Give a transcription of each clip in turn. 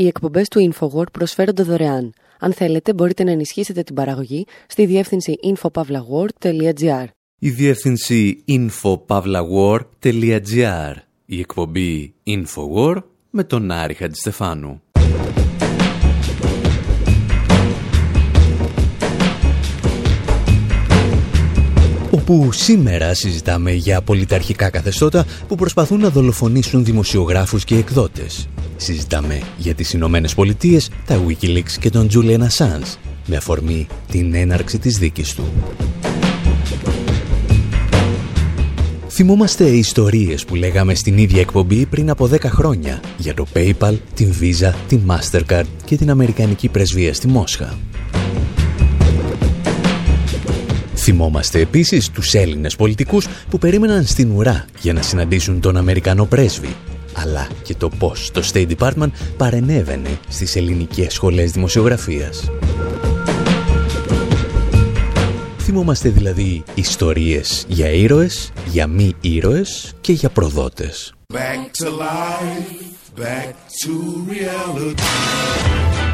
Οι εκπομπές του InfoWord προσφέρονται δωρεάν. Αν θέλετε, μπορείτε να ενισχύσετε την παραγωγή στη διεύθυνση infopavlagor.gr. Η διεύθυνση infopavlagor.gr. Η εκπομπή InfoWord με τον Άρη Χατζηστεφάνου. όπου σήμερα συζητάμε για πολιταρχικά καθεστώτα που προσπαθούν να δολοφονήσουν δημοσιογράφους και εκδότες. Συζητάμε για τις Ηνωμένες Πολιτείες, τα Wikileaks και τον Julian Assange, με αφορμή την έναρξη της δίκης του. Θυμόμαστε ιστορίες που λέγαμε στην ίδια εκπομπή πριν από 10 χρόνια για το PayPal, την Visa, την Mastercard και την Αμερικανική Πρεσβεία στη Μόσχα. Θυμόμαστε επίσης τους Έλληνες πολιτικούς που περίμεναν στην ουρά για να συναντήσουν τον Αμερικανό πρέσβη, αλλά και το πώς το State Department παρενέβαινε στις ελληνικές σχολές δημοσιογραφίας. Θυμόμαστε δηλαδή ιστορίες για ήρωες, για μη ήρωες και για προδότες. Back to life, back to reality.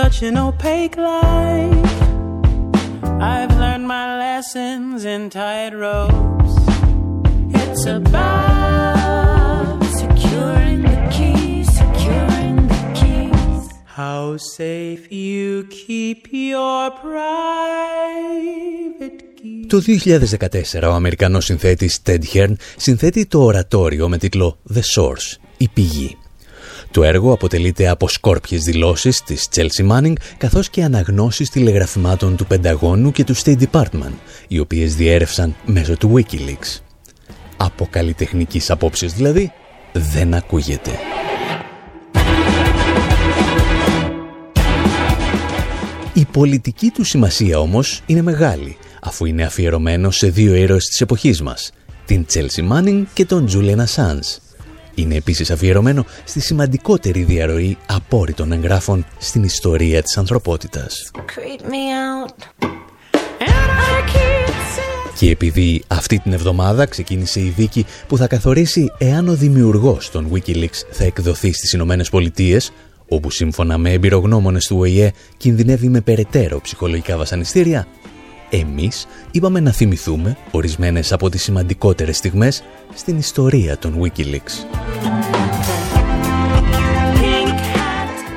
Such an opaque life. I've learned my lessons in tight ropes. It's about securing the keys, securing the keys. How safe you keep your private keys. Το 2014 ο Αμερικανός συνθέτης Ted Hearn συνθέτει το ορατόριο με τίτλο The Source, η πηγή το έργο αποτελείται από σκόρπιες δηλώσεις της Chelsea Manning καθώς και αναγνώσεις τηλεγραφημάτων του Πενταγώνου και του State Department, οι οποίες διέρευσαν μέσω του Wikileaks. Από καλλιτεχνικής απόψεως δηλαδή, δεν ακούγεται. Η πολιτική του σημασία όμως είναι μεγάλη, αφού είναι αφιερωμένο σε δύο ήρωες της εποχής μας, την Chelsea Manning και τον Julian Assange, είναι επίσης αφιερωμένο στη σημαντικότερη διαρροή απόρριτων εγγράφων στην ιστορία της ανθρωπότητας. Και επειδή αυτή την εβδομάδα ξεκίνησε η δίκη που θα καθορίσει εάν ο δημιουργός των Wikileaks θα εκδοθεί στις Ηνωμένες Πολιτείες, όπου σύμφωνα με εμπειρογνώμονες του ΟΗΕ κινδυνεύει με περαιτέρω ψυχολογικά βασανιστήρια, εμείς είπαμε να θυμηθούμε ορισμένες από τις σημαντικότερες στιγμές στην ιστορία των Wikileaks.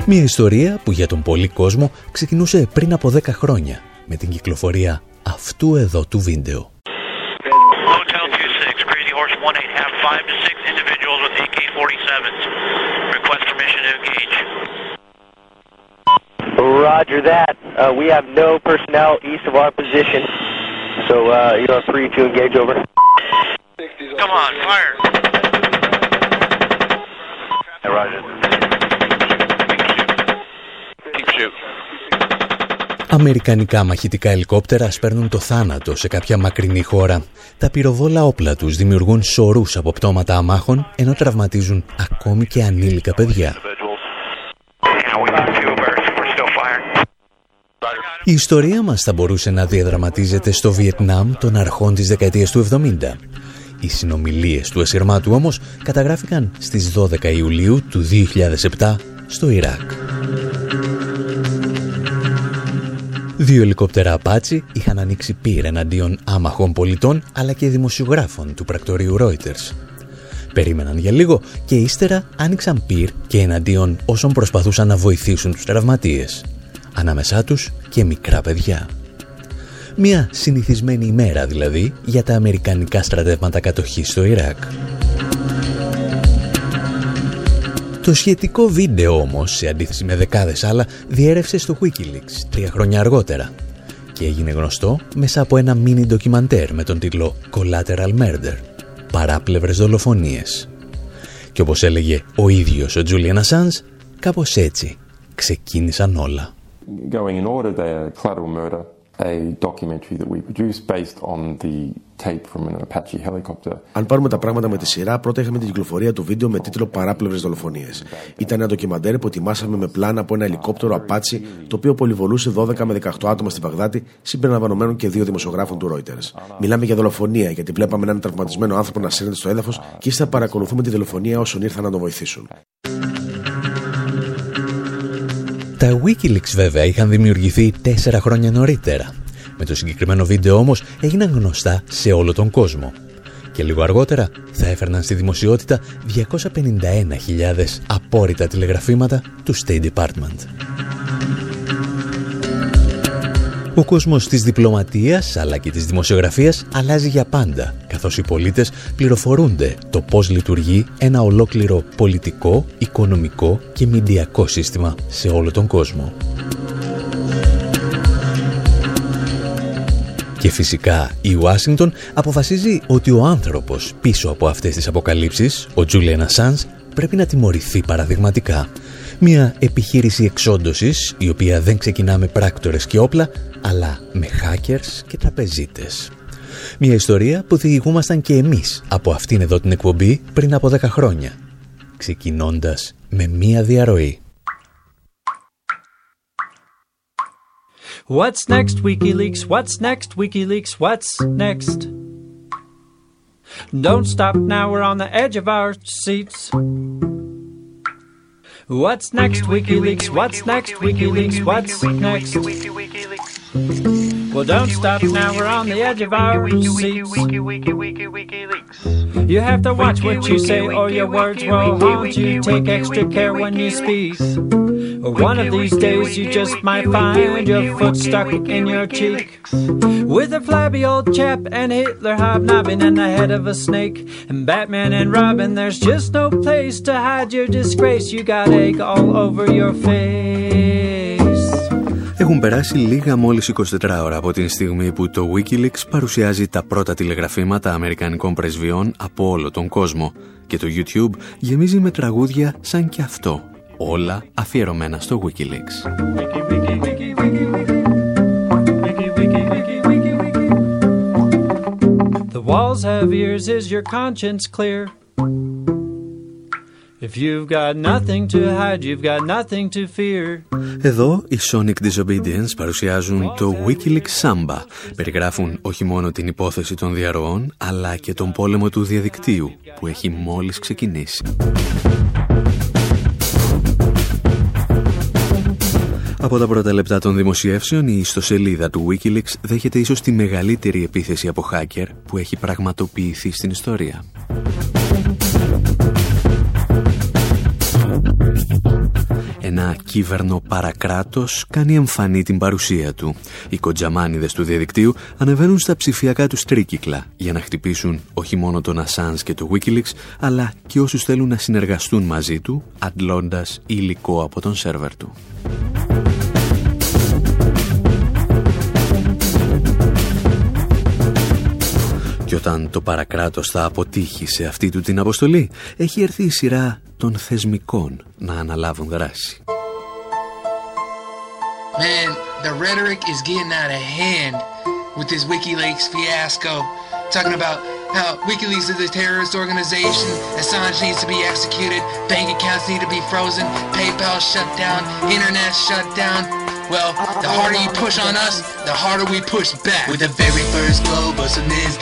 Μια ιστορία που για τον πολύ κόσμο ξεκινούσε πριν από 10 χρόνια με την κυκλοφορία αυτού εδώ του βίντεο. Roger that. Uh, we have no personnel east of our position. So uh, you are free to engage over. Come on, fire. Hey, Roger. Keep shoot. Αμερικανικά μαχητικά ελικόπτερα σπέρνουν το θάνατο σε κάποια μακρινή χώρα. Τα πυροβόλα όπλα τους δημιουργούν σωρούς από πτώματα αμάχων, ενώ τραυματίζουν ακόμη και ανήλικα παιδιά. Η ιστορία μας θα μπορούσε να διαδραματίζεται στο Βιετνάμ των αρχών της δεκαετίας του 70. Οι συνομιλίες του ασυρμάτου όμως καταγράφηκαν στις 12 Ιουλίου του 2007 στο Ιράκ. Δύο ελικόπτερα Apache είχαν ανοίξει πύρ εναντίον άμαχων πολιτών αλλά και δημοσιογράφων του πρακτορείου Reuters. Περίμεναν για λίγο και ύστερα άνοιξαν πύρ και εναντίον όσων προσπαθούσαν να βοηθήσουν τους τραυματίες. Ανάμεσά τους και μικρά παιδιά. Μια συνηθισμένη ημέρα δηλαδή για τα αμερικανικά στρατεύματα κατοχής στο Ιράκ. Το σχετικό βίντεο όμως, σε αντίθεση με δεκάδες άλλα, διέρευσε στο Wikileaks τρία χρόνια αργότερα και έγινε γνωστό μέσα από ένα μίνι ντοκιμαντέρ με τον τίτλο Collateral Murder, παράπλευρες δολοφονίες. Και όπως έλεγε ο ίδιος ο Julian Assange, κάπως έτσι ξεκίνησαν όλα. Going in order there, collateral murder, αν πάρουμε τα πράγματα με τη σειρά, πρώτα είχαμε την κυκλοφορία του βίντεο με τίτλο Παράπλευρες δολοφονίες. Ήταν ένα ντοκιμαντέρ που ετοιμάσαμε με πλάνα από ένα ελικόπτερο Απάτσι, το οποίο πολυβολούσε 12 με 18 άτομα στη Βαγδάτη, συμπεριλαμβανομένων και δύο δημοσιογράφων του Reuters. Μιλάμε για δολοφονία, γιατί βλέπαμε έναν τραυματισμένο άνθρωπο να σέρνεται στο έδαφος και ύστερα παρακολουθούμε τη δολοφονία όσων ήρθαν να τον βοηθήσουν. Τα Wikileaks βέβαια είχαν δημιουργηθεί τέσσερα χρόνια νωρίτερα. Με το συγκεκριμένο βίντεο όμως έγιναν γνωστά σε όλο τον κόσμο. Και λίγο αργότερα θα έφερναν στη δημοσιότητα 251.000 απόρριτα τηλεγραφήματα του State Department. Ο κόσμος της διπλωματίας αλλά και της δημοσιογραφίας αλλάζει για πάντα, καθώς οι πολίτες πληροφορούνται το πώς λειτουργεί ένα ολόκληρο πολιτικό, οικονομικό και μηντιακό σύστημα σε όλο τον κόσμο. Και φυσικά η Ουάσιγκτον αποφασίζει ότι ο άνθρωπος πίσω από αυτές τις αποκαλύψεις, ο Τζούλιαν Ασάνς, πρέπει να τιμωρηθεί παραδειγματικά μια επιχείρηση εξόντωσης, η οποία δεν ξεκινά με πράκτορες και όπλα, αλλά με hackers και τραπεζίτες. Μια ιστορία που διηγούμασταν και εμείς από αυτήν εδώ την εκπομπή πριν από 10 χρόνια, ξεκινώντας με μια διαρροή. What's next, WikiLeaks? What's next, WikiLeaks? What's next? Don't stop now, we're on the edge of our seats. What's next, WikiLeaks? What's next, WikiLeaks? What's next? Well, don't stop now, we're on the edge of our seats. You have to watch what you say, or oh, your words will haunt you. Take extra care when you speak. One of these days you just might find your foot stuck in your cheek. With a flabby old chap and Hitler hobnobbing in the head of a snake. And Batman and Robin, there's just no place to hide your disgrace. You got egg all over your face. Έχουν περάσει λίγα μόλις 24 ώρα από την στιγμή που το Wikileaks παρουσιάζει τα πρώτα τηλεγραφήματα αμερικανικών πρεσβειών από όλο τον κόσμο και το YouTube γεμίζει με τραγούδια σαν και αυτό, όλα αφιερωμένα στο Wikileaks. The walls have ears, is your conscience clear? Εδώ οι Sonic Disobedience παρουσιάζουν το Wikileaks Samba. Περιγράφουν όχι μόνο την υπόθεση των διαρροών, αλλά και τον πόλεμο του διαδικτύου που έχει μόλις ξεκινήσει. Από τα πρώτα λεπτά των δημοσιεύσεων, η ιστοσελίδα του Wikileaks δέχεται ίσως τη μεγαλύτερη επίθεση από hacker που έχει πραγματοποιηθεί στην ιστορία. Ένα κύβερνο παρακράτος κάνει εμφανή την παρουσία του. Οι κοντζαμάνιδες του διαδικτύου ανεβαίνουν στα ψηφιακά τους τρίκυκλα για να χτυπήσουν όχι μόνο τον Assange και το Wikileaks, αλλά και όσους θέλουν να συνεργαστούν μαζί του, αντλώντας υλικό από τον σερβερ του. Και όταν το παρακράτος θα αποτύχει σε αυτή του την αποστολή, έχει έρθει η σειρά των θεσμικών να αναλάβουν δράση. Man, the rhetoric is getting out of hand with this WikiLeaks fiasco. Talking about how WikiLeaks is a terrorist organization, Assange needs to be executed, bank accounts need to be frozen, PayPal shut down, internet shut down. Well, the harder you push on us, the harder we push back. With the very first global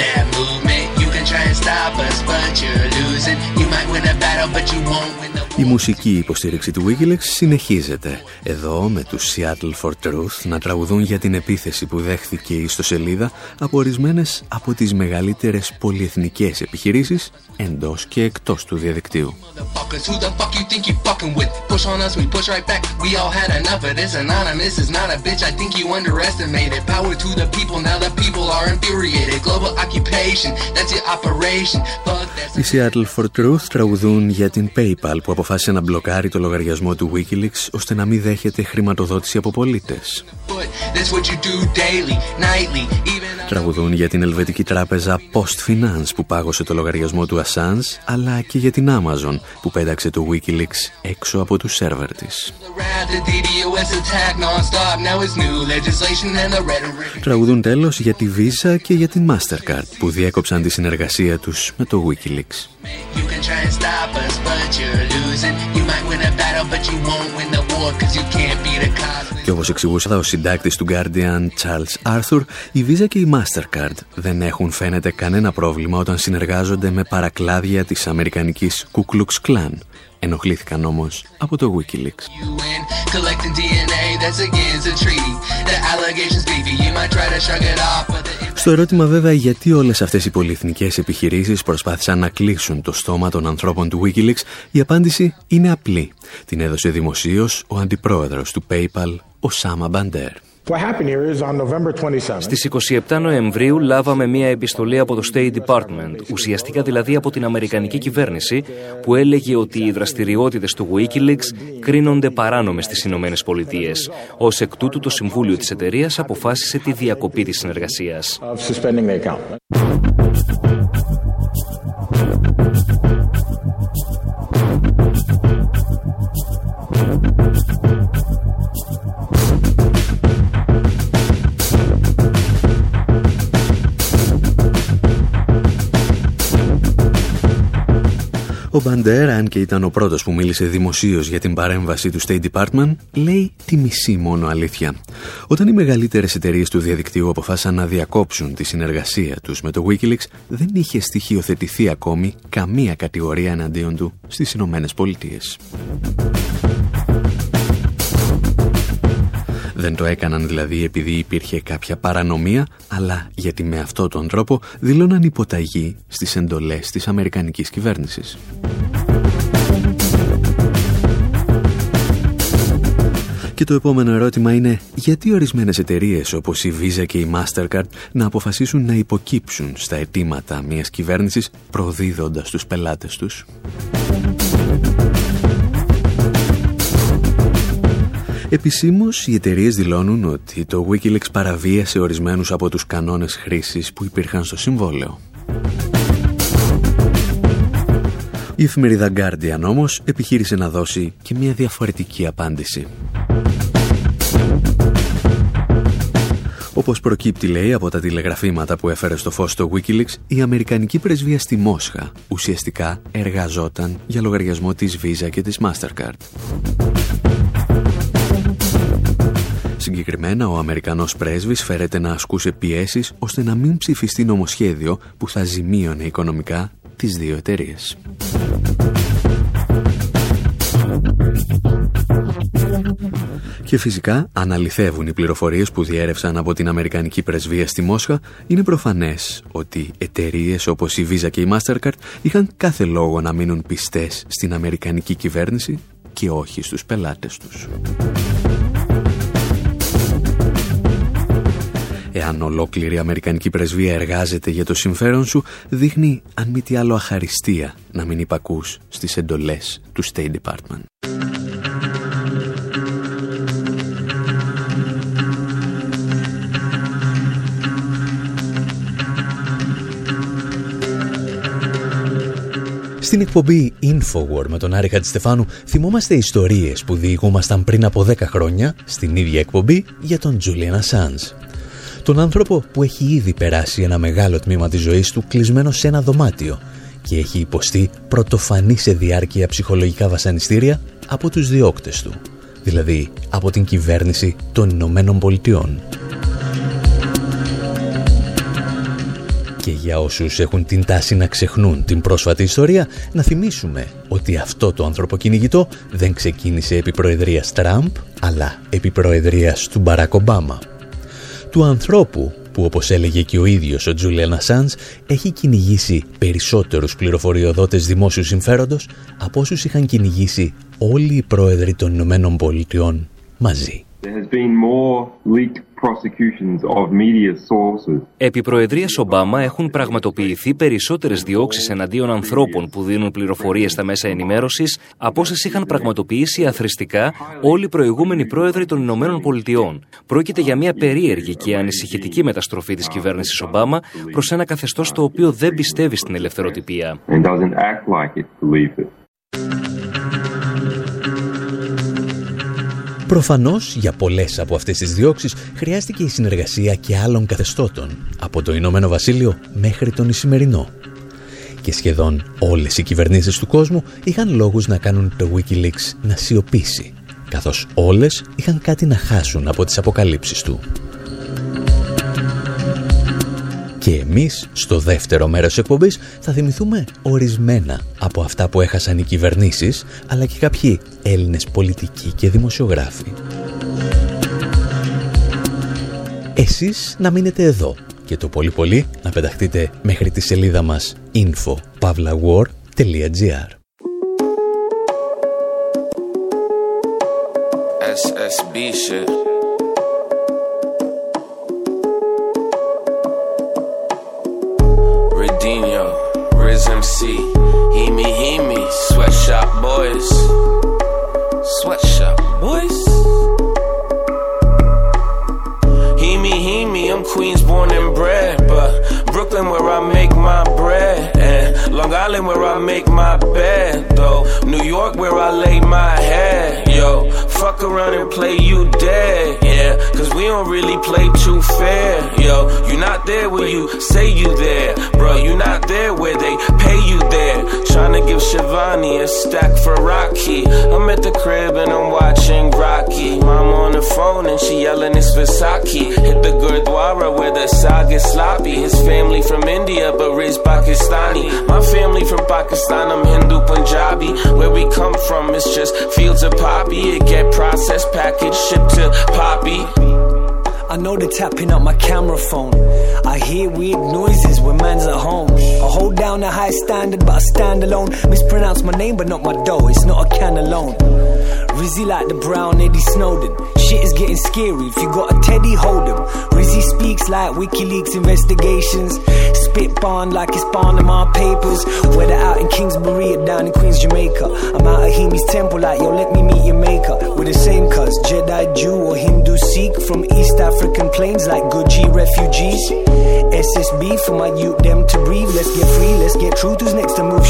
that movement, you can try and stop us, but you're losing. You might win a battle, but you won't win the Η μουσική υποστήριξη του Wikileaks συνεχίζεται. Εδώ με τους Seattle for Truth να τραγουδούν για την επίθεση που δέχθηκε η ιστοσελίδα από ορισμένε από τις μεγαλύτερες πολυεθνικές επιχειρήσεις εντός και εκτός του διαδικτύου. Οι Seattle for Truth τραγουδούν για την PayPal που αποφάσισε να μπλοκάρει το λογαριασμό του Wikileaks ώστε να μην δέχεται χρηματοδότηση από πολίτες. Τραγουδούν για την ελβετική τράπεζα Post Finance που πάγωσε το λογαριασμό του Assange, αλλά και για την Amazon που πέταξε το Wikileaks έξω από τους σερβερ της. Τραγουδούν τέλος για τη Visa και για την Mastercard που διέκοψαν τη συνεργασία τους με το Wikileaks. Και όπως εξηγούσε ο συντάκτης του Guardian Charles Arthur, η Visa και η Mastercard δεν έχουν φαίνεται κανένα πρόβλημα όταν συνεργάζονται με παρακλάδια της αμερικανικής Ku Klux Klan. Ενοχλήθηκαν όμως από το Wikileaks. Στο ερώτημα βέβαια γιατί όλες αυτές οι πολυεθνικές επιχειρήσεις προσπάθησαν να κλείσουν το στόμα των ανθρώπων του Wikileaks, η απάντηση είναι απλή. Την έδωσε δημοσίως ο αντιπρόεδρος του PayPal, ο Σάμα Μπαντέρ. Στις 27 Νοεμβρίου λάβαμε μία επιστολή από το State Department, ουσιαστικά δηλαδή από την Αμερικανική κυβέρνηση, που έλεγε ότι οι δραστηριότητες του Wikileaks κρίνονται παράνομες στις Ηνωμένες Πολιτείες. Ως εκ τούτου το Συμβούλιο της εταιρείας αποφάσισε τη διακοπή της συνεργασίας. Ο Μπαντέρ, αν και ήταν ο πρώτος που μίλησε δημοσίως για την παρέμβαση του State Department, λέει τη μισή μόνο αλήθεια. Όταν οι μεγαλύτερες εταιρείες του διαδικτύου αποφάσισαν να διακόψουν τη συνεργασία τους με το Wikileaks, δεν είχε στοιχειοθετηθεί ακόμη καμία κατηγορία εναντίον του στις Ηνωμένες Πολιτείες. Δεν το έκαναν δηλαδή επειδή υπήρχε κάποια παρανομία, αλλά γιατί με αυτόν τον τρόπο δηλώναν υποταγή στις εντολές της Αμερικανικής κυβέρνησης. Και το επόμενο ερώτημα είναι γιατί ορισμένες εταιρείες όπως η Visa και η Mastercard να αποφασίσουν να υποκύψουν στα αιτήματα μιας κυβέρνησης προδίδοντας τους πελάτες τους; Επισήμως, οι εταιρείες δηλώνουν ότι το Wikileaks παραβίασε ορισμένους από τους κανόνες χρήσης που υπήρχαν στο συμβόλαιο. Η εφημερίδα Guardian όμως επιχείρησε να δώσει και μια διαφορετική απάντηση. Όπως προκύπτει λέει από τα τηλεγραφήματα που έφερε στο φως το Wikileaks, η Αμερικανική πρεσβεία στη Μόσχα ουσιαστικά εργαζόταν για λογαριασμό της Visa και της Mastercard. Συγκεκριμένα, ο Αμερικανός πρέσβης φέρεται να ασκούσε πιέσεις ώστε να μην ψηφιστεί νομοσχέδιο που θα ζημίωνε οικονομικά τις δύο εταιρείες. Και φυσικά, αν αληθεύουν οι πληροφορίες που διέρευσαν από την Αμερικανική πρεσβεία στη Μόσχα, είναι προφανές ότι εταιρείες όπως η Visa και η Mastercard είχαν κάθε λόγο να μείνουν πιστές στην Αμερικανική κυβέρνηση και όχι στους πελάτες τους. Εάν ολόκληρη η Αμερικανική πρεσβεία εργάζεται για το συμφέρον σου, δείχνει αν μη τι άλλο αχαριστία να μην υπακούς στις εντολές του State Department. Στην εκπομπή Infowar με τον Άρη Χατζηστεφάνου θυμόμαστε ιστορίες που διηγούμασταν πριν από 10 χρόνια στην ίδια εκπομπή για τον Julian Assange. Τον άνθρωπο που έχει ήδη περάσει ένα μεγάλο τμήμα της ζωής του κλεισμένο σε ένα δωμάτιο και έχει υποστεί πρωτοφανή σε διάρκεια ψυχολογικά βασανιστήρια από τους διώκτες του, δηλαδή από την κυβέρνηση των Ηνωμένων Πολιτειών. Και για όσους έχουν την τάση να ξεχνούν την πρόσφατη ιστορία, να θυμίσουμε ότι αυτό το ανθρωποκυνηγητό δεν ξεκίνησε επί προεδρίας Τραμπ, αλλά επί προεδρίας του Μπαράκ Ομπάμα. Του ανθρώπου που όπως έλεγε και ο ίδιος ο Τζούλιαν Ασάντς έχει κυνηγήσει περισσότερους πληροφοριοδότες δημόσιου συμφέροντος από όσους είχαν κυνηγήσει όλοι οι πρόεδροι των Ηνωμένων Πολιτειών μαζί. Επί Προεδρίας Ομπάμα έχουν πραγματοποιηθεί περισσότερες διώξεις εναντίον ανθρώπων που δίνουν πληροφορίες στα μέσα ενημέρωσης από όσες είχαν πραγματοποιήσει αθρηστικά όλοι οι προηγούμενοι πρόεδροι των Ηνωμένων Πολιτειών. Πρόκειται για μια περίεργη και ανησυχητική μεταστροφή της κυβέρνησης Ομπάμα προς ένα καθεστώς το οποίο δεν πιστεύει στην ελευθεροτυπία. Προφανώς για πολλές από αυτές τις διώξεις χρειάστηκε η συνεργασία και άλλων καθεστώτων, από το Ηνωμένο Βασίλειο μέχρι τον Ισημερινό. Και σχεδόν όλες οι κυβερνήσεις του κόσμου είχαν λόγους να κάνουν το Wikileaks να σιωπήσει, καθώς όλες είχαν κάτι να χάσουν από τις αποκαλύψεις του. Και εμείς, στο δεύτερο μέρος εκπομπής, θα θυμηθούμε ορισμένα από αυτά που έχασαν οι κυβερνήσεις, αλλά και κάποιοι Έλληνες πολιτικοί και δημοσιογράφοι. Εσείς να μείνετε εδώ και το πολύ πολύ να πεταχτείτε μέχρι τη σελίδα μας info.pavlawar.gr SSB shit. Sweatshop boys. Sweatshop boys. He me, he me. I'm Queens born and bred, but Brooklyn where I make my bread. And Long Island where I make my bed, though. New York where I lay my head, yo. Fuck around and play you dead, yeah. Cause we don't really play too fair, yo. You not there where you say you there, bro. You not there where they pay you there. Trying to give Shivani a stack for Rocky. I'm at the crib and I'm watching Rocky. Mom on the phone and she yelling it's Versace. Hit the Gurdwara where the saga sloppy. His family from India but raised Pakistani. My family from Pakistan, I'm Hindu Punjabi. Where we come from, it's just fields of poppy. It get processed, package, shipped to Poppy. beat. I know they're tapping up my camera phone. I hear weird noises when man's at home. I hold down a high standard, but I stand alone. Mispronounce my name, but not my dough. It's not a can alone. Rizzy like the brown Eddie Snowden. Shit is getting scary. If you got a teddy, hold him. Rizzy speaks like WikiLeaks investigations. Spit bond like it's my papers. Whether out in Kingsbury or down in Queens, Jamaica. I'm out of Hemi's temple, like, yo, let me meet your maker. We're the same cuz, Jedi, Jew, or Hindu Sikh. From East African plains, like Gucci refugees. SSB for my youth, them to breathe. Let's get free, let's get truth. Who's next to move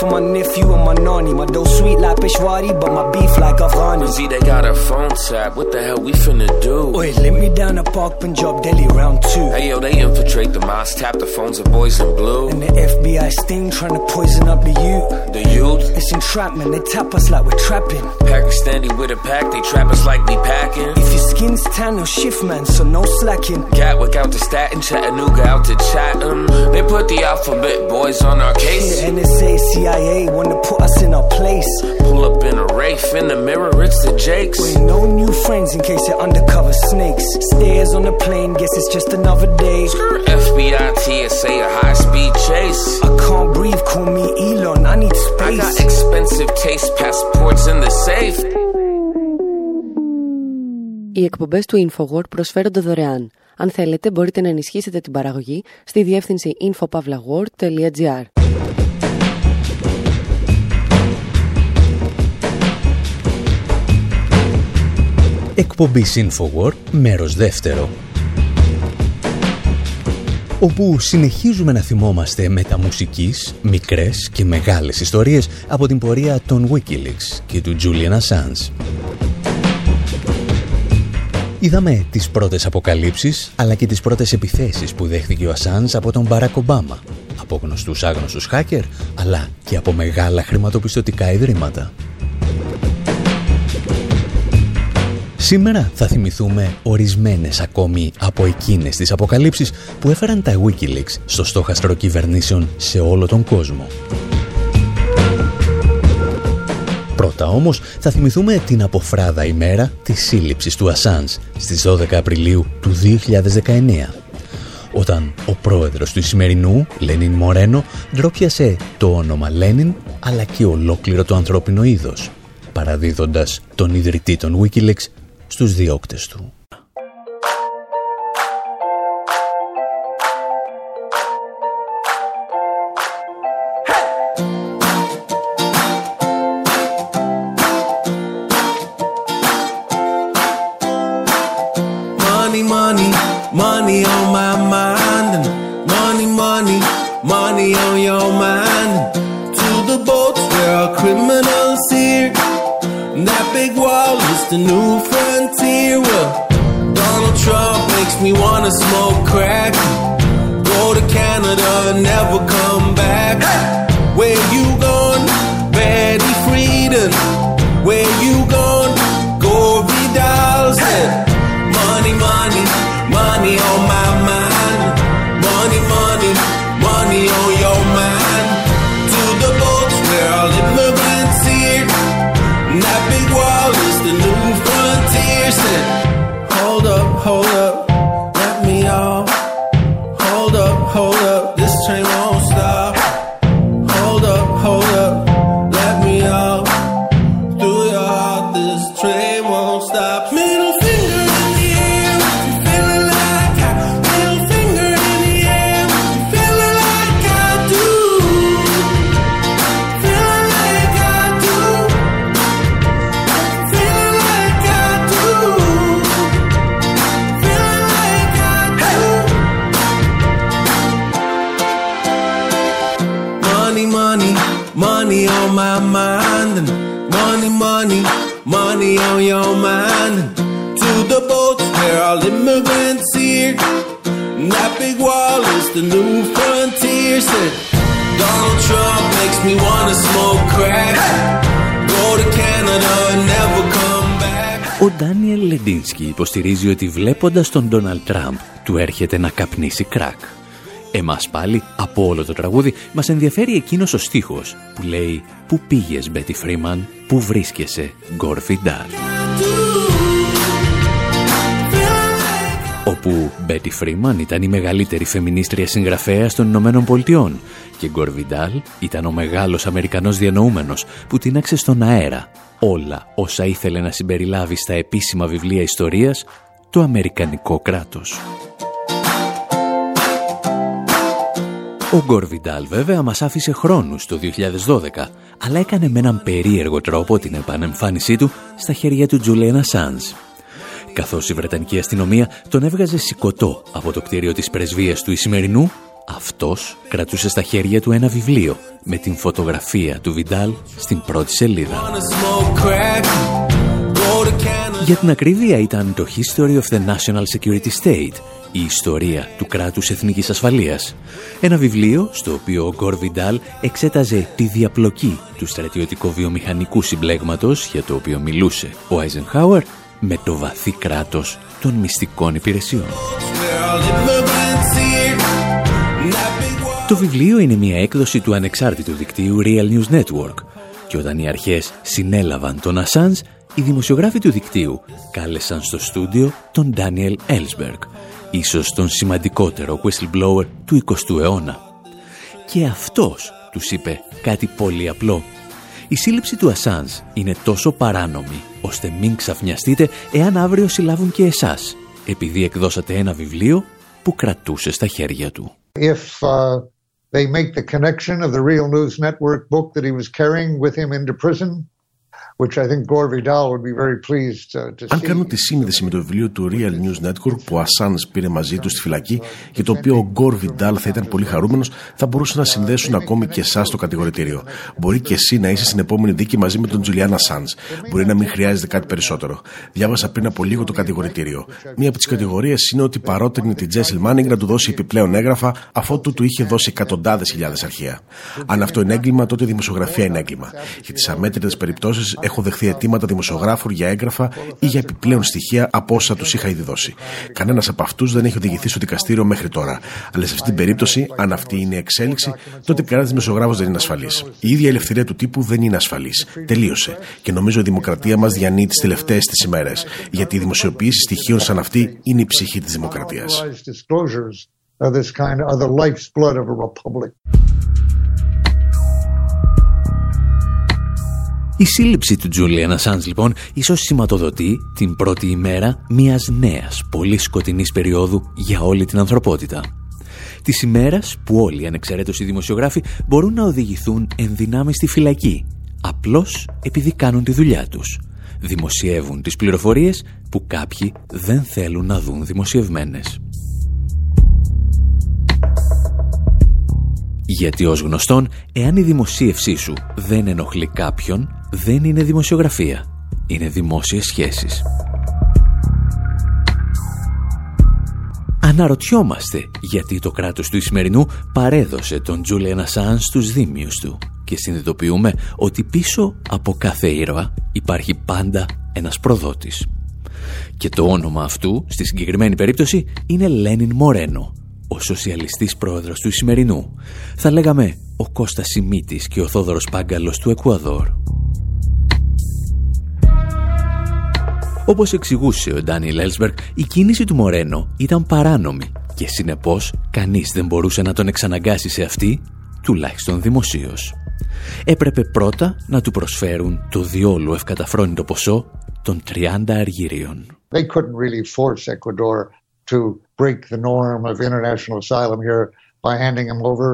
for my nephew and my nani. My dough sweet like Peshwari, but my beef like Afghani. See, they got a phone tap. What the hell we finna do? Wait, let me down to Park Punjab, Delhi round two. Hey yo, they infiltrate the mosque, tap the phones of boys in blue. And the FBI sting trying to poison up the youth. The youth? It's entrapment. They tap us like we're trapping. Pakistani with a pack, they trap us like we packing. If your skin's tan no shift man, so no slacking. Gatwick out to Staten, Chattanooga out to Chatham. They put the alphabet boys on our case. Yeah, say CIA wanna put us in our place. Pull up in a Wraith, in the mirror, it's the Jakes. We no new friends in case you're undercover snakes. Stairs on the plane, guess it's just another day. FBI, TSA, a high speed chase. I can't breathe, call me Elon, I need space. I got expensive taste passports in the safe. Οι εκπομπές του InfoWord προσφέρονται δωρεάν. Αν θέλετε, μπορείτε να ενισχύσετε την παραγωγή στη διεύθυνση infopavlagor.gr. Εκπομπή Infowar, μέρος δεύτερο. όπου συνεχίζουμε να θυμόμαστε μεταμουσικής, μικρές και μεγάλες ιστορίες από την πορεία των Wikileaks και του Julian Assange. Είδαμε τις πρώτες αποκαλύψεις, αλλά και τις πρώτες επιθέσεις που δέχθηκε ο Ασάνς από τον Μπαράκ Ομπάμα, από γνωστούς άγνωστους hacker, αλλά και από μεγάλα χρηματοπιστωτικά ιδρύματα. Σήμερα θα θυμηθούμε ορισμένες ακόμη από εκείνες τις αποκαλύψεις που έφεραν τα Wikileaks στο στόχαστρο κυβερνήσεων σε όλο τον κόσμο. Πρώτα όμως θα θυμηθούμε την αποφράδα ημέρα της σύλληψης του Ασάνς στις 12 Απριλίου του 2019 όταν ο πρόεδρος του σημερινού, Λένιν Μορένο, ντρόπιασε το όνομα Λένιν αλλά και ολόκληρο το ανθρώπινο είδος, παραδίδοντας τον ιδρυτή των Wikileaks στους διώκτες του. the new smoke crack. Go to Canada, never come υποστηρίζει ότι βλέποντας τον Ντόναλτ Τραμπ του έρχεται να καπνίσει κράκ. Εμάς πάλι, από όλο το τραγούδι, μας ενδιαφέρει εκείνος ο στίχος που λέει «Πού πήγες, Μπέτι Φρίμαν, πού βρίσκεσαι, Γκόρφι όπου Μπέτι Φρίμαν ήταν η μεγαλύτερη φεμινίστρια συγγραφέα των Ηνωμένων Πολιτειών και Γκορβιντάλ ήταν ο μεγάλος Αμερικανός διανοούμενος που τίναξε στον αέρα όλα όσα ήθελε να συμπεριλάβει στα επίσημα βιβλία ιστορίας το Αμερικανικό κράτος. Ο Γκορβιντάλ βέβαια μας άφησε χρόνους το 2012, αλλά έκανε με έναν περίεργο τρόπο την επανεμφάνισή του στα χέρια του Τζουλένα Σάνς. Καθώς η Βρετανική αστυνομία τον έβγαζε σηκωτό από το κτίριο της πρεσβείας του Ισημερινού, αυτός κρατούσε στα χέρια του ένα βιβλίο με την φωτογραφία του Βιντάλ στην πρώτη σελίδα. Wanna smoke crack. Go to Canada. Για την ακρίβεια ήταν το History of the National Security State, η ιστορία του κράτους εθνικής ασφαλείας. Ένα βιβλίο στο οποίο ο Γκορ Βιντάλ εξέταζε τη διαπλοκή του στρατιωτικό-βιομηχανικού συμπλέγματος για το οποίο μιλούσε ο Άιζενχάουερ με το βαθύ κράτος των μυστικών υπηρεσιών. Where all immigrants here. And that big wall. Το βιβλίο είναι μια έκδοση του ανεξάρτητου δικτύου Real News Network και όταν οι αρχές συνέλαβαν τον Ασάνς, οι δημοσιογράφοι του δικτύου κάλεσαν στο στούντιο τον Daniel Ellsberg, ίσως τον σημαντικότερο whistleblower του 20ου αιώνα. Και αυτός τους είπε κάτι πολύ απλό. Η σύλληψη του Ασάνς είναι τόσο παράνομη, ώστε μην ξαφνιαστείτε εάν αύριο συλλάβουν και εσάς, επειδή εκδώσατε ένα βιβλίο που κρατούσε στα χέρια του. if uh, they make the connection of the Real News Network book that he was carrying with him into prison, Αν κάνουν τη σύνδεση με το βιβλίο του Real News Network που ο Ασάν πήρε μαζί του στη φυλακή και το οποίο ο Γκορ Βιντάλ θα ήταν πολύ χαρούμενος, θα μπορούσαν να συνδέσουν ακόμη και εσάς στο κατηγορητήριο. Μπορεί και εσύ να είσαι στην επόμενη δίκη μαζί με τον Τζουλιάν Ασάν. Μπορεί να μην χρειάζεται κάτι περισσότερο. Διάβασα πριν από λίγο το κατηγορητήριο. Μία από τις κατηγορίες είναι ότι παρότρινε την Τζέσιλ Μάνιγκ να του δώσει επιπλέον έγγραφα αφότου του είχε δώσει εκατοντάδες χιλιάδες αρχεία. Αν αυτό είναι έγκλημα, τότε η δημοσιογραφία είναι έγκλημα. Για τις αμέτρητες περιπτώσεις έχω δεχθεί αιτήματα δημοσιογράφου για έγγραφα ή για επιπλέον στοιχεία από όσα τους είχα ήδη δώσει. Κανένας από αυτούς δεν έχει οδηγηθεί στο δικαστήριο μέχρι τώρα. Αλλά σε αυτή την περίπτωση, αν αυτή είναι η εξέλιξη, τότε κανένας δημοσιογράφος δεν είναι ασφαλής. Η ίδια η ελευθερία του τύπου δεν είναι ασφαλής. Τελείωσε. Και νομίζω η δημοκρατία μας διανύει τις τελευταίες τη ημέρες. Γιατί η δημοσιοποίηση στοιχείων σαν αυτή είναι η ψυχή της δημοκρατίας. Η σύλληψη του Τζούλιαν Ασάντς λοιπόν ίσως σηματοδοτεί την πρώτη ημέρα μιας νέας, πολύ σκοτεινής περίοδου για όλη την ανθρωπότητα. Της ημέρας που όλοι οι ανεξαιρέτως οι δημοσιογράφοι μπορούν να οδηγηθούν ενδυνάμει στη φυλακή, απλώς επειδή κάνουν τη δουλειά τους. Δημοσιεύουν τις πληροφορίες που κάποιοι δεν θέλουν να δουν δημοσιευμένες. Γιατί ως γνωστόν, εάν η δημοσίευσή σου δεν ενοχλεί κάποιον, δεν είναι δημοσιογραφία. Είναι δημόσιες σχέσεις. Αναρωτιόμαστε γιατί το κράτος του Ισημερινού παρέδωσε τον Τζούλιαν Ασάν στους δίμιους του και συνειδητοποιούμε ότι πίσω από κάθε ήρωα υπάρχει πάντα ένας προδότης. Και το όνομα αυτού, στη συγκεκριμένη περίπτωση, είναι Λένιν Μορένο, ο σοσιαλιστής πρόεδρος του Ισημερινού. Θα λέγαμε ο Κώστας Σιμίτης και ο Θόδωρος Πάγκαλος του Εκουαδόρ. Όπως εξηγούσε ο Ντάνιελ Έλσμπεργκ, η κίνηση του Μορένο ήταν παράνομη και συνεπώς κανείς δεν μπορούσε να τον εξαναγκάσει σε αυτή, τουλάχιστον δημοσίως. Έπρεπε πρώτα να του προσφέρουν το διόλου ευκαταφρόνητο ποσό των 30 αργύριων. They couldn't really force Ecuador to break the norm of international asylum here by handing him over.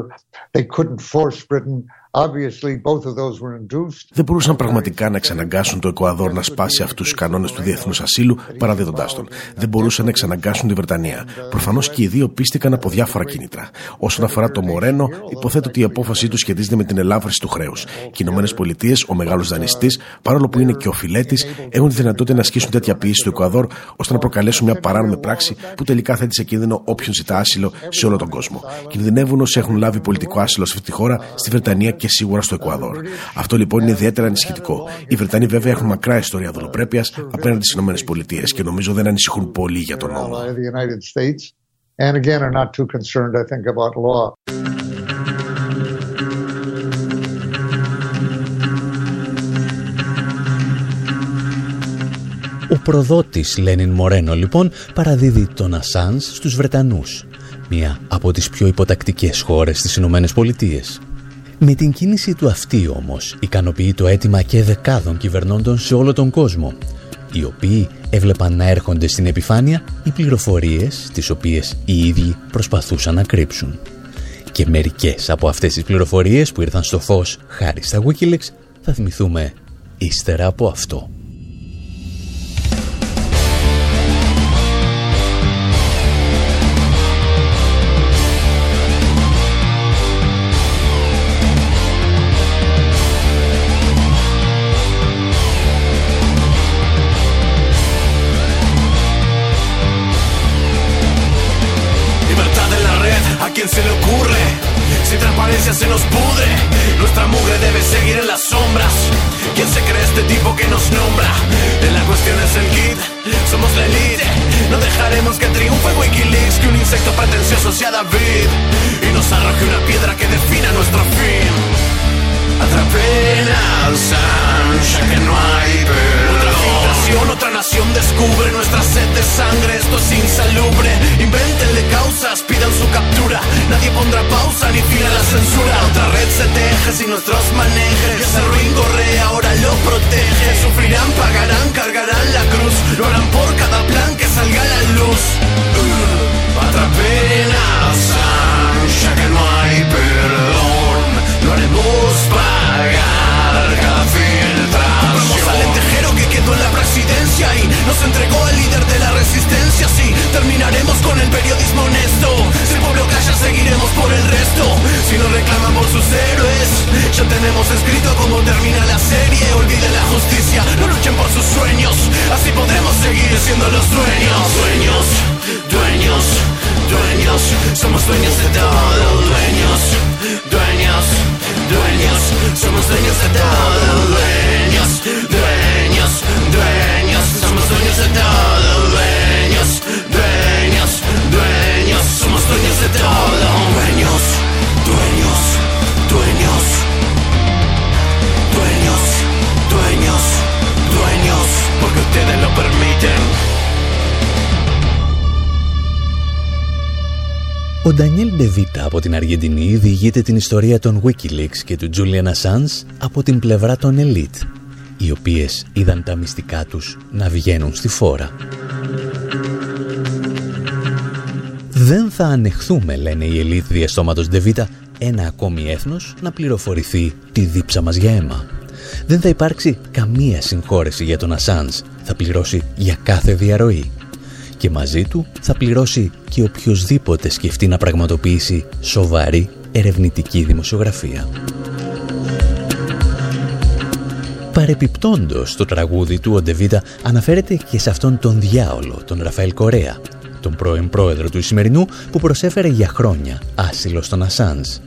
They couldn't force Britain δεν μπορούσαν πραγματικά να εξαναγκάσουν το Εκουαδόρ να σπάσει αυτούς τους κανόνες του διεθνούς ασύλου παραδίδοντάς τον. Δεν μπορούσαν να εξαναγκάσουν τη Βρετανία. Προφανώς και οι δύο πίστηκαν από διάφορα κίνητρα. Όσον αφορά το Μορένο, υποθέτω ότι η απόφασή του σχετίζεται με την ελάφρυνση του χρέους. Και οι Ηνωμένες Πολιτείες, ο μεγάλος δανειστής, παρόλο που είναι και ο φιλέτης, έχουν τη δυνατότητα να ασκήσουν τέτοια πίεση στο Εκουαδόρ ώστε να προκαλέσουν μια παράνομη πράξη που τελικά θέτει σε κίνδυνο όποιον ζητά άσυλο σε όλο τον κόσμο. Κινδυνεύουν όσοι έχουν λάβει πολιτικό άσυλο σε αυτή τη χώρα, στη Βρετανία και σίγουρα στο Εκουαδόρ. Αυτό λοιπόν είναι ιδιαίτερα ανησυχητικό. Οι Βρετανοί βέβαια έχουν μακρά ιστορία δουλοπρέπεια απέναντι στις ΗΠΑ και νομίζω δεν ανησυχούν πολύ για τον νόμο. Ο προδότης Λένιν Μορένο λοιπόν παραδίδει τον Ασάνς στους Βρετανούς, μία από τις πιο υποτακτικές χώρες στις Ηνωμένες Πολιτείες. Με την κίνηση του αυτή όμως ικανοποιεί το αίτημα και δεκάδων κυβερνώντων σε όλο τον κόσμο, οι οποίοι έβλεπαν να έρχονται στην επιφάνεια οι πληροφορίες τις οποίες οι ίδιοι προσπαθούσαν να κρύψουν. Και μερικές από αυτές τις πληροφορίες που ήρθαν στο φως χάρη στα Wikileaks θα θυμηθούμε ύστερα από αυτό. Siendo los dueños. Dueños, dueños, dueños. Somos dueños de todo. Dueños, dueños, dueños. Somos dueños de todo. Ντανιέλ Ντεβίτα από την Αργεντινή διηγείται την ιστορία των Wikileaks και του Julian Assange από την πλευρά των Elite, οι οποίες είδαν τα μυστικά τους να βγαίνουν στη φόρα. Δεν θα ανεχθούμε, λένε οι Elite διαστόματος Ντεβίτα, ένα ακόμη έθνος να πληροφορηθεί τη δίψα μας για αίμα. Δεν θα υπάρξει καμία συγχώρεση για τον Assange. Θα πληρώσει για κάθε διαρροή και μαζί του θα πληρώσει και οποιοδήποτε σκεφτεί να πραγματοποιήσει σοβαρή ερευνητική δημοσιογραφία. Παρεπιπτόντος το τραγούδι του ο Ντεβίτα αναφέρεται και σε αυτόν τον διάολο, τον Ραφαέλ Κορέα, τον πρώην πρόεδρο του Ισημερινού που προσέφερε για χρόνια άσυλο στον Ασάνς,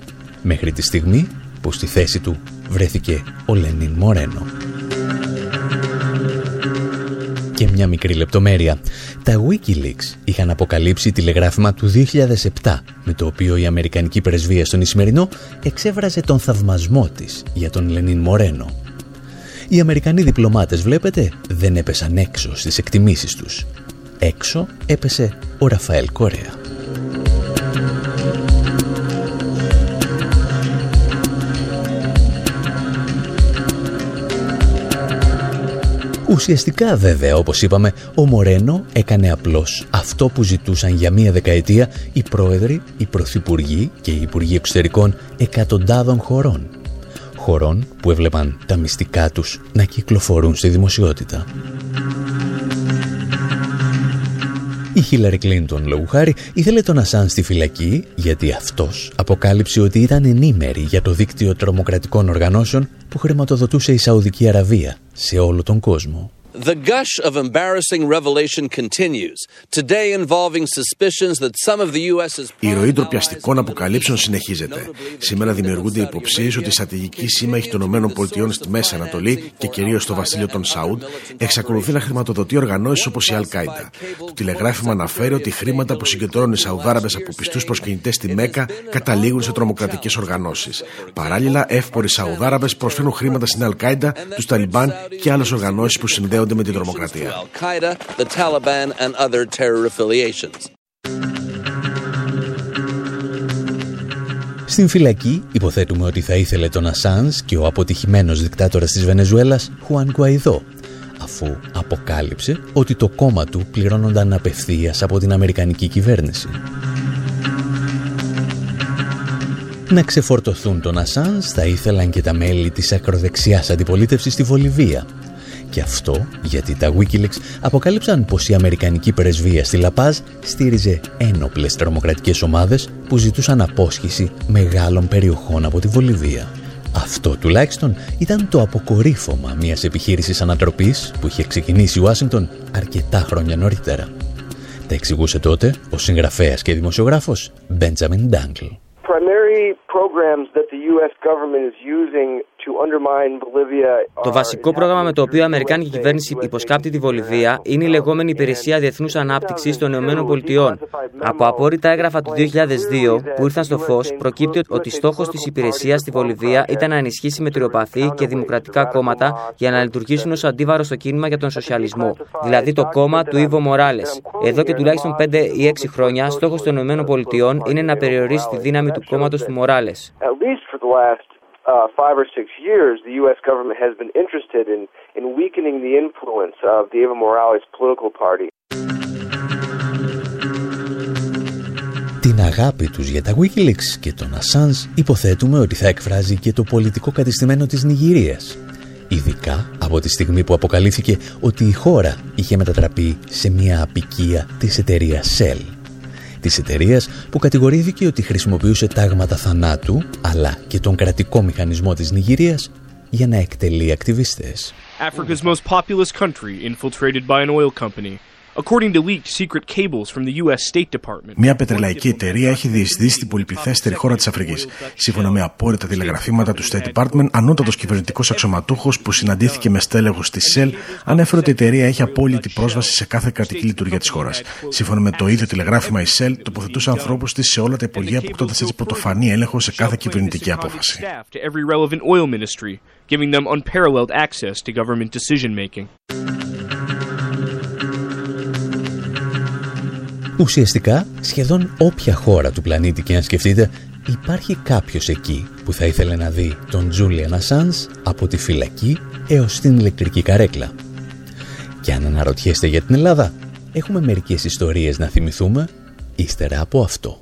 μέχρι τη στιγμή που στη θέση του βρέθηκε ο Λενίν Μορένο. Μια μικρή λεπτομέρεια. Τα Wikileaks είχαν αποκαλύψει τηλεγράφημα του 2007 με το οποίο η Αμερικανική Πρεσβεία στον Ισημερινό εξέβραζε τον θαυμασμό της για τον Λενίν Μορένο. Οι Αμερικανοί διπλωμάτες, βλέπετε, δεν έπεσαν έξω στις εκτιμήσεις τους. Έξω έπεσε ο Ραφαέλ Κορέα. Ουσιαστικά βέβαια, όπως είπαμε, ο Μορένο έκανε απλώς αυτό που ζητούσαν για μία δεκαετία οι πρόεδροι, οι πρωθυπουργοί και οι υπουργοί εξωτερικών εκατοντάδων χωρών. Χωρών που έβλεπαν τα μυστικά τους να κυκλοφορούν στη δημοσιότητα. Η Χίλαρη Κλίντον, λόγου χάρη, ήθελε τον Ασάν στη φυλακή γιατί αυτός αποκάλυψε ότι ήταν ενήμερη για το δίκτυο τρομοκρατικών οργανώσεων που χρηματοδοτούσε η Σαουδική Αραβία σε όλο τον κόσμο. The gush of embarrassing revelation continues, today involving suspicions that some of the US's Η ροή ντροπιαστικών αποκαλύψεων συνεχίζεται. Σήμερα δημιουργούνται υποψίες ότι η στρατηγική σύμμαχη των ΗΠΑ στη Μέση Ανατολή και κυρίως στο βασίλειο των Σαούντ εξακολουθεί να χρηματοδοτεί οργανώσεις όπως η Αλ-Κάιντα. Το τηλεγράφημα αναφέρει ότι χρήματα που συγκεντρώνουν οι Σαουδάραβες από πιστούς προσκυνητές στη Μέκα καταλήγουν σε τρομοκρατικές οργανώσεις. Παράλληλα, εύποροι Σαουδάραβες προσφέρουν χρήματα στην Αλ-Κάιντα, τους Ταλιμπάν και άλλες οργανώσεις που συνδέονται με την τρομοκρατία. Al-Qaeda, the Taliban and other terror affiliations. Στην φυλακή υποθέτουμε ότι θα ήθελε τον Ασάνς και ο αποτυχημένος δικτάτορας της Βενεζουέλας Χουάν Γκουαϊδό αφού αποκάλυψε ότι το κόμμα του πληρώνονταν απευθείας από την Αμερικανική κυβέρνηση. Να ξεφορτωθούν τον Ασάνς θα ήθελαν και τα μέλη της ακροδεξιάς αντιπολίτευσης στη Βολιβία και αυτό γιατί τα Wikileaks αποκάλυψαν πως η Αμερικανική πρεσβεία στη Λαπάζ στήριζε ένοπλες τρομοκρατικές ομάδες που ζητούσαν απόσχηση μεγάλων περιοχών από τη Βολιβία. Αυτό τουλάχιστον ήταν το αποκορύφωμα μιας επιχείρησης ανατροπής που είχε ξεκινήσει η Ουάσιγκτον αρκετά χρόνια νωρίτερα. Τα εξηγούσε τότε ο συγγραφέας και δημοσιογράφος Benjamin Dangle. Το βασικό πρόγραμμα με το οποίο η Αμερικάνικη κυβέρνηση υποσκάπτει τη Βολιβία είναι η λεγόμενη Υπηρεσία Διεθνούς Ανάπτυξης των ΗΠΑ. Από απόρριτα έγγραφα του 2002 που ήρθαν στο φως, προκύπτει ότι στόχος της υπηρεσίας στη Βολιβία ήταν να ενισχύσει μετριοπαθή και δημοκρατικά κόμματα για να λειτουργήσουν ως αντίβαρο στο κίνημα για τον σοσιαλισμό, δηλαδή το κόμμα του Ιβο Μοράλε. Εδώ και τουλάχιστον 5 ή 6 χρόνια, στόχος των ΗΠΑ είναι να περιορίσει τη δύναμη του κόμματος του Μοράλες. Uh, five or six years, the U.S. government has been interested in, in weakening the influence of the Evo Morales political party. Την αγάπη τους για τα Wikileaks και τον Assange υποθέτουμε ότι θα εκφράζει και το πολιτικό κατηστημένο της Νιγηρίας. Ειδικά από τη στιγμή που αποκαλύφθηκε ότι η χώρα είχε μετατραπεί σε μια απικία της εταιρείας Shell. Της εταιρείας που κατηγορήθηκε ότι χρησιμοποιούσε τάγματα θανάτου αλλά και τον κρατικό μηχανισμό της Νιγηρίας για να εκτελεί ακτιβιστές. Africa's most populous country infiltrated by an oil company according to leaked secret cables from the US State Department. Μια πετρελαϊκή εταιρεία έχει διεισδύσει την πολυπληθέστερη χώρα της Αφρικής. Σύμφωνα με απόρριτα τηλεγραφήματα του State Department, ανώτατος κυβερνητικός αξιωματούχος που συναντήθηκε με στέλεχο τη Shell ανέφερε ότι η εταιρεία έχει απόλυτη πρόσβαση σε κάθε κρατική λειτουργία της χώρας. Σύμφωνα με το ίδιο τηλεγράφημα, η Shell τοποθετούσε ανθρώπους της σε όλα τα υπουργεία, αποκτώντα έτσι πρωτοφανή έλεγχο σε κάθε κυβερνητική απόφαση. giving them unparalleled access to government decision making. Ουσιαστικά, σχεδόν όποια χώρα του πλανήτη και αν σκεφτείτε, υπάρχει κάποιος εκεί που θα ήθελε να δει τον Τζούλιαν Ασάνς από τη φυλακή έως την ηλεκτρική καρέκλα. Και αν αναρωτιέστε για την Ελλάδα, έχουμε μερικές ιστορίες να θυμηθούμε ύστερα από αυτό.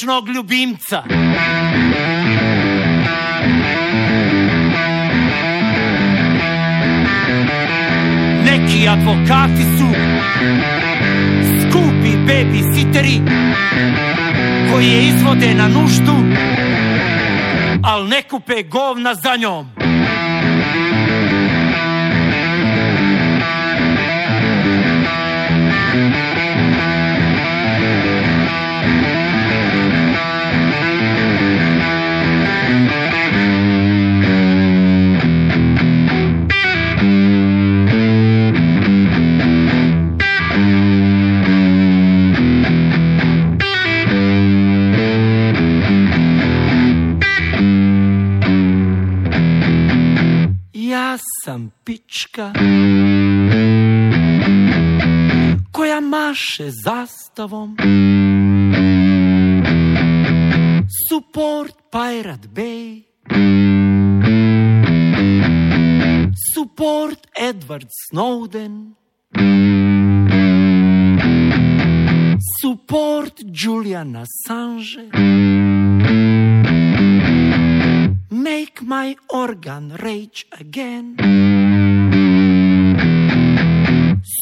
Kućnog ljubimca. Neki advokati su skupi babysiteri koji je izvode na nuždu, al ne kupe govna za njom. Support Pirate Bay. Support Edward Snowden. Support Julian Assange. Make my organ rage again.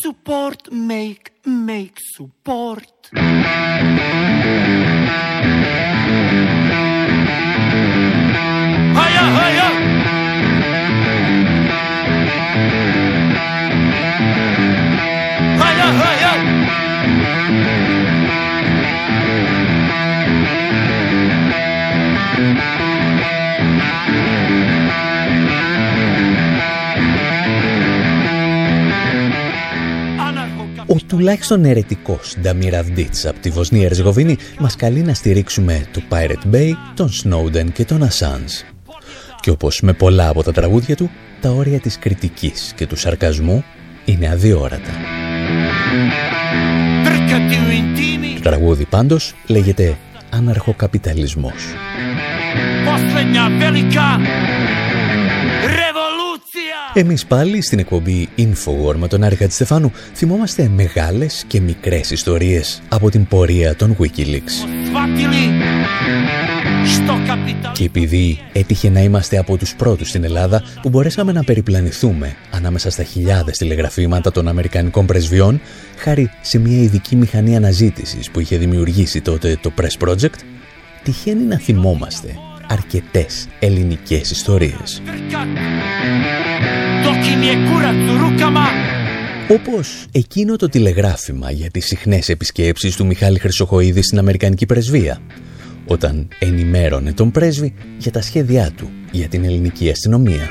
Support, make, make support. Τουλάχιστον αιρετικός Νταμίρ Αυντίτς από τη Βοσνία Ερζεγοβίνη μας καλεί να στηρίξουμε το Pirate Bay, τον Snowden και τον Assange. Και όπως με πολλά από τα τραγούδια του, τα όρια της κριτικής και του σαρκασμού είναι αδιόρατα. Το τραγούδι πάντως λέγεται «Αναρχοκαπιταλισμός». Εμείς πάλι στην εκπομπή Infowar με τον Άρη Στεφάνου θυμόμαστε μεγάλες και μικρές ιστορίες από την πορεία των Wikileaks. Και επειδή έτυχε να είμαστε από τους πρώτους στην Ελλάδα που μπορέσαμε να περιπλανηθούμε ανάμεσα στα χιλιάδες τηλεγραφήματα των Αμερικανικών πρεσβειών χάρη σε μια ειδική μηχανή αναζήτησης που είχε δημιουργήσει τότε το Press Project, τυχαίνει να θυμόμαστε αρκετές ελληνικές ιστορίες. Όπως εκείνο το τηλεγράφημα για τις συχνές επισκέψεις του Μιχάλη Χρυσοχοίδη στην Αμερικανική Πρεσβεία, όταν ενημέρωνε τον πρέσβη για τα σχέδιά του για την ελληνική αστυνομία.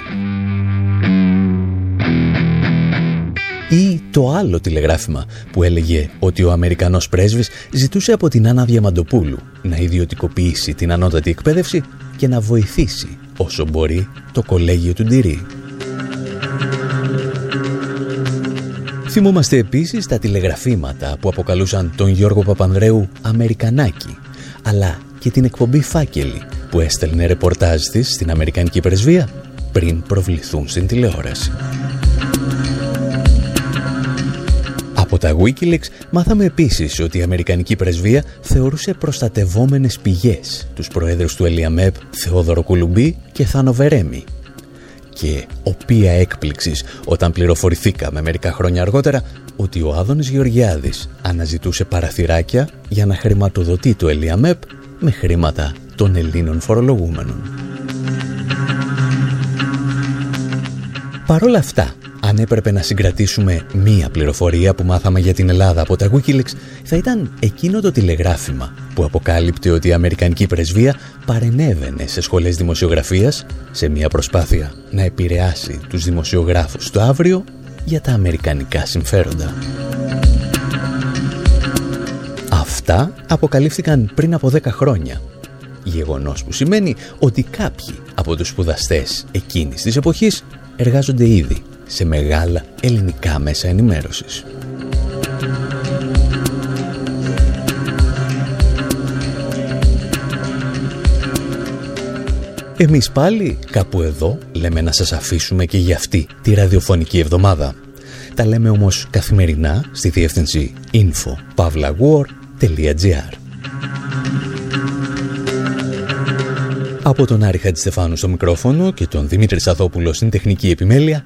Ή το άλλο τηλεγράφημα που έλεγε ότι ο Αμερικανός πρέσβης ζητούσε από την Άννα Διαμαντοπούλου να ιδιωτικοποιήσει την ανώτατη εκπαίδευση και να βοηθήσει όσο μπορεί το κολέγιο του Ντυρί. Θυμόμαστε επίσης τα τηλεγραφήματα που αποκαλούσαν τον Γιώργο Παπανδρέου Αμερικανάκι, αλλά και την εκπομπή Φάκελη που έστελνε ρεπορτάζ της στην Αμερικανική Πρεσβεία πριν προβληθούν στην τηλεόραση. Από τα Wikileaks μάθαμε επίσης ότι η Αμερικανική Πρεσβεία θεωρούσε προστατευόμενες πηγές τους προέδρους του Ελιαμέπ Θεόδωρο Κουλουμπή και Θάνο Βερέμι και οποία έκπληξης όταν πληροφορηθήκαμε μερικά χρόνια αργότερα ότι ο Άδωνης Γεωργιάδης αναζητούσε παραθυράκια για να χρηματοδοτεί το Ελιαμέπ με χρήματα των Ελλήνων φορολογούμενων. Παρ' όλα αυτά, αν έπρεπε να συγκρατήσουμε μία πληροφορία που μάθαμε για την Ελλάδα από τα Wikileaks, θα ήταν εκείνο το τηλεγράφημα που αποκάλυπτε ότι η Αμερικανική Πρεσβεία παρενέβαινε σε σχολές δημοσιογραφίας σε μία προσπάθεια να επηρεάσει τους δημοσιογράφους το αύριο για τα αμερικανικά συμφέροντα. Αυτά αποκαλύφθηκαν πριν από 10 χρόνια. Γεγονός που σημαίνει ότι κάποιοι από τους σπουδαστές εκείνης της εποχής εργάζονται ήδη σε μεγάλα ελληνικά μέσα ενημέρωσης. Εμείς πάλι κάπου εδώ λέμε να σας αφήσουμε και για αυτή τη ραδιοφωνική εβδομάδα. Τα λέμε όμως καθημερινά στη διεύθυνση info.pavlawar.gr Από τον Άρη Χατζηστεφάνου στο μικρόφωνο και τον Δημήτρη Σαδόπουλο στην τεχνική επιμέλεια,